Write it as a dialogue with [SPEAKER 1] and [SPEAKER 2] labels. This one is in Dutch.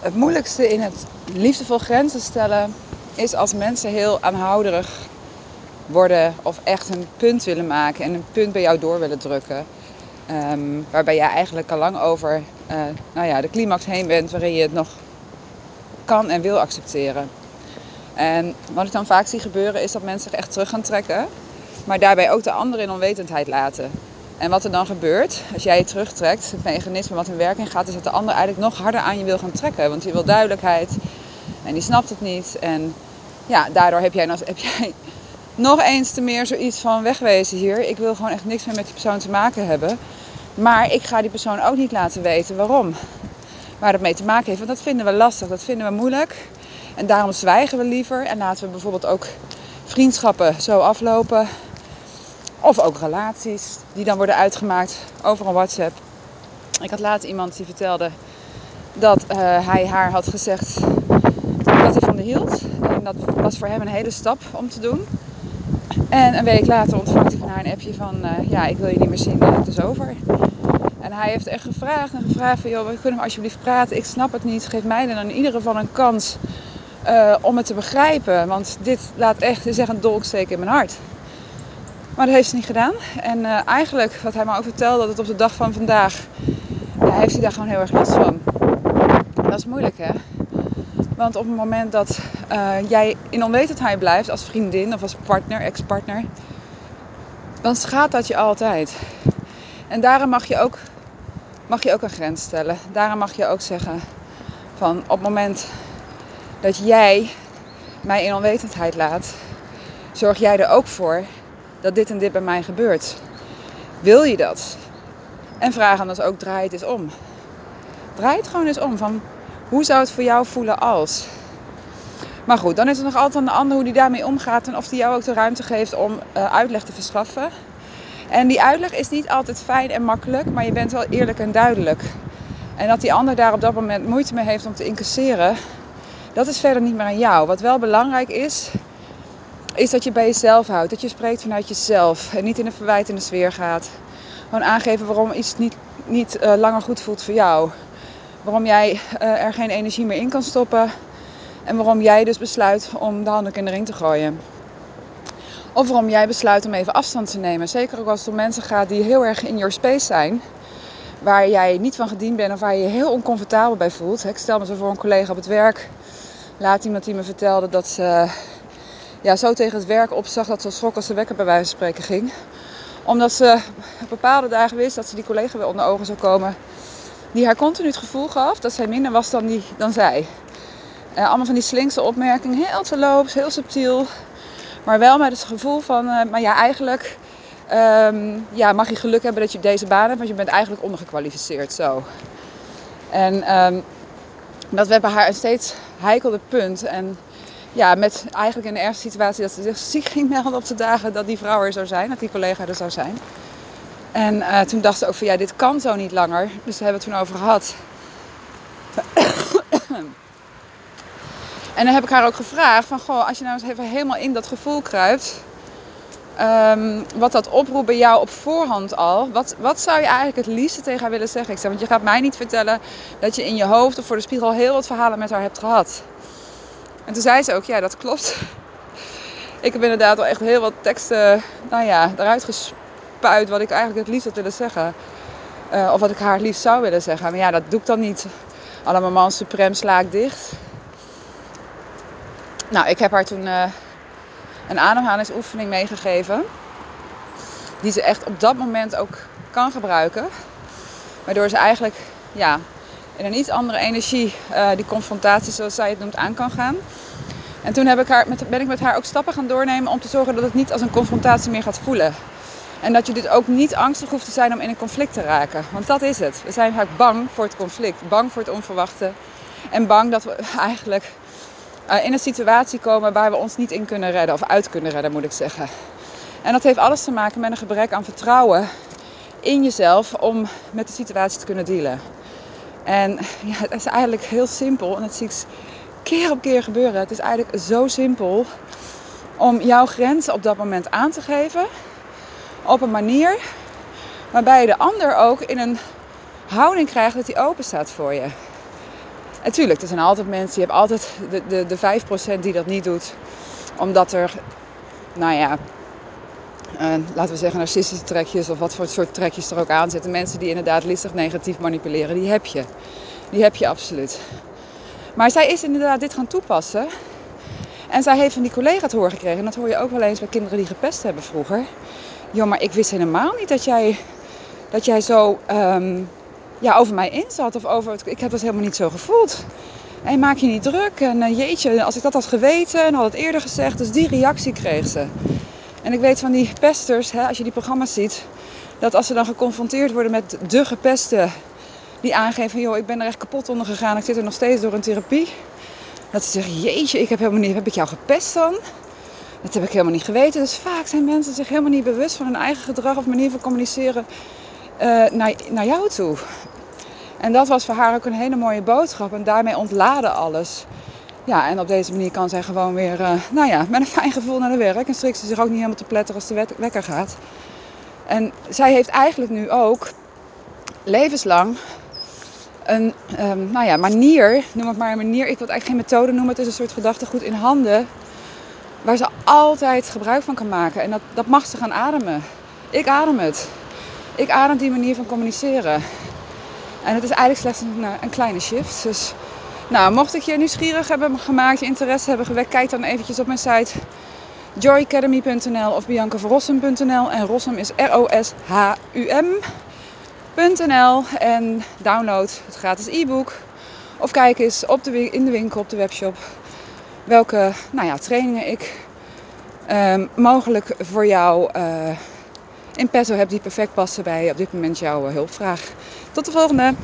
[SPEAKER 1] Het moeilijkste in het liefdevol grenzen stellen is als mensen heel aanhouderig worden of echt een punt willen maken en een punt bij jou door willen drukken. Ehm, waarbij jij eigenlijk al lang over uh, nou ja, de climax heen bent waarin je het nog kan en wil accepteren. En wat ik dan vaak zie gebeuren is dat mensen zich echt terug gaan trekken, maar daarbij ook de anderen in onwetendheid laten. En wat er dan gebeurt, als jij je terugtrekt, het mechanisme wat in werking gaat, is dat de ander eigenlijk nog harder aan je wil gaan trekken. Want die wil duidelijkheid en die snapt het niet. En ja, daardoor heb jij, heb jij nog eens te meer zoiets van wegwezen hier. Ik wil gewoon echt niks meer met die persoon te maken hebben. Maar ik ga die persoon ook niet laten weten waarom. Waar het mee te maken heeft. Want dat vinden we lastig, dat vinden we moeilijk. En daarom zwijgen we liever en laten we bijvoorbeeld ook vriendschappen zo aflopen. Of ook relaties die dan worden uitgemaakt over een WhatsApp. Ik had laatst iemand die vertelde dat uh, hij haar had gezegd dat hij van de hield. En dat was voor hem een hele stap om te doen. En een week later ontvangt hij van haar een appje van... Uh, ja, ik wil je niet meer zien, het is over. En hij heeft echt gevraagd en gevraagd van... joh, we kunnen we alsjeblieft praten? Ik snap het niet. Geef mij dan in ieder geval een kans om het te begrijpen. Want dit laat echt, is echt een dolksteek in mijn hart. Maar dat heeft ze niet gedaan. En uh, eigenlijk, wat hij me ook vertelde, dat het op de dag van vandaag... Heeft hij daar gewoon heel erg last van. Dat is moeilijk, hè? Want op het moment dat uh, jij in onwetendheid blijft als vriendin of als partner, ex-partner, dan schaadt dat je altijd. En daarom mag je, ook, mag je ook een grens stellen. Daarom mag je ook zeggen van op het moment dat jij mij in onwetendheid laat, zorg jij er ook voor dat dit en dit bij mij gebeurt. Wil je dat? En vraag dan dus ook, draai het eens om. Draai het gewoon eens om van hoe zou het voor jou voelen als? Maar goed, dan is er nog altijd de ander hoe die daarmee omgaat en of die jou ook de ruimte geeft om uh, uitleg te verschaffen. En die uitleg is niet altijd fijn en makkelijk, maar je bent wel eerlijk en duidelijk. En dat die ander daar op dat moment moeite mee heeft om te incasseren, dat is verder niet meer aan jou. Wat wel belangrijk is, is dat je bij jezelf houdt. Dat je spreekt vanuit jezelf en niet in een verwijtende sfeer gaat. Gewoon aangeven waarom iets niet, niet uh, langer goed voelt voor jou. Waarom jij uh, er geen energie meer in kan stoppen. En waarom jij dus besluit om de handen in de ring te gooien. Of waarom jij besluit om even afstand te nemen. Zeker ook als het om mensen gaat die heel erg in your space zijn. Waar jij niet van gediend bent of waar je je heel oncomfortabel bij voelt. Ik stel me zo voor een collega op het werk. Laat iemand die me vertelde dat ze ja, zo tegen het werk opzag dat ze schrok als de wekker bij wijze van spreken ging. Omdat ze bepaalde dagen wist dat ze die collega weer onder ogen zou komen. Die haar continu het gevoel gaf dat zij minder was dan, die, dan zij. Uh, allemaal van die slinkse opmerkingen, heel terloops, heel subtiel. Maar wel met het gevoel van, uh, maar ja, eigenlijk um, ja, mag je geluk hebben dat je deze baan hebt, want je bent eigenlijk ondergekwalificeerd zo. En um, dat werd bij haar een steeds heikelde punt. En ja, met eigenlijk in de ergste situatie dat ze zich ziek ging melden op de dagen dat die vrouw er zou zijn, dat die collega er zou zijn. En uh, toen dacht ze ook van ja, dit kan zo niet langer. Dus daar hebben we het toen over gehad. en dan heb ik haar ook gevraagd van goh, als je nou eens even helemaal in dat gevoel kruipt. Um, wat dat oproept bij jou op voorhand al. Wat, wat zou je eigenlijk het liefste tegen haar willen zeggen? Ik zeg, want je gaat mij niet vertellen dat je in je hoofd of voor de spiegel heel wat verhalen met haar hebt gehad. En toen zei ze ook, ja dat klopt. Ik heb inderdaad al echt heel wat teksten, nou ja, eruit gespuit wat ik eigenlijk het liefst had willen zeggen. Uh, of wat ik haar het liefst zou willen zeggen. Maar ja, dat doe ik dan niet. Allemaal man suprem slaak dicht. Nou, ik heb haar toen uh, een ademhalingsoefening meegegeven. Die ze echt op dat moment ook kan gebruiken. Waardoor ze eigenlijk ja, in een iets andere energie uh, die confrontatie, zoals zij het noemt, aan kan gaan. En toen heb ik haar, met, ben ik met haar ook stappen gaan doornemen om te zorgen dat het niet als een confrontatie meer gaat voelen. En dat je dus ook niet angstig hoeft te zijn om in een conflict te raken. Want dat is het. We zijn vaak bang voor het conflict, bang voor het onverwachte. En bang dat we eigenlijk uh, in een situatie komen waar we ons niet in kunnen redden. Of uit kunnen redden, moet ik zeggen. En dat heeft alles te maken met een gebrek aan vertrouwen in jezelf om met de situatie te kunnen dealen. En ja, het is eigenlijk heel simpel. En dat zie ik keer op keer gebeuren. Het is eigenlijk zo simpel om jouw grenzen op dat moment aan te geven. Op een manier waarbij je de ander ook in een houding krijgt dat hij open staat voor je. En tuurlijk, er zijn altijd mensen, je hebt altijd de, de, de 5% die dat niet doet. Omdat er, nou ja, uh, laten we zeggen narcistische trekjes of wat voor soort trekjes er ook aan zitten. Mensen die inderdaad listig negatief manipuleren, die heb je. Die heb je absoluut. Maar zij is inderdaad dit gaan toepassen. En zij heeft van die collega te horen gekregen. En dat hoor je ook wel eens bij kinderen die gepest hebben vroeger. Joh, maar ik wist helemaal niet dat jij, dat jij zo um, ja, over mij inzat. Of over het, ik heb dat helemaal niet zo gevoeld. En maak je niet druk. En uh, jeetje, als ik dat had geweten en had het eerder gezegd. Dus die reactie kreeg ze. En ik weet van die pesters, hè, als je die programma's ziet, dat als ze dan geconfronteerd worden met de gepesten, die aangeven van joh, ik ben er echt kapot onder gegaan, ik zit er nog steeds door een therapie. Dat ze zeggen, jeetje, ik heb helemaal niet, heb ik jou gepest dan? Dat heb ik helemaal niet geweten. Dus vaak zijn mensen zich helemaal niet bewust van hun eigen gedrag of manier van communiceren uh, naar, naar jou toe. En dat was voor haar ook een hele mooie boodschap. En daarmee ontladen alles. Ja, en op deze manier kan zij gewoon weer, uh, nou ja, met een fijn gevoel naar de werk. En strikt ze zich ook niet helemaal te pletteren als de wekker gaat. En zij heeft eigenlijk nu ook levenslang een um, nou ja, manier, noem het maar een manier. Ik wil het eigenlijk geen methode noemen. Het is een soort gedachtegoed in handen. Waar ze altijd gebruik van kan maken. En dat, dat mag ze gaan ademen. Ik adem het. Ik adem die manier van communiceren. En het is eigenlijk slechts een, eh, een kleine shift. Dus nou, mocht ik je nieuwsgierig hebben gemaakt, je interesse hebben gewekt, kijk dan eventjes op mijn site joyacademy.nl of biancaverrossum.nl. En Rossum is R-O-S-H-U-M.nl. En download het gratis e-book. Of kijk eens op de, in de winkel, op de webshop, welke nou ja, trainingen ik um, mogelijk voor jou uh, in petto heb die perfect passen bij op dit moment jouw hulpvraag. Tot de volgende!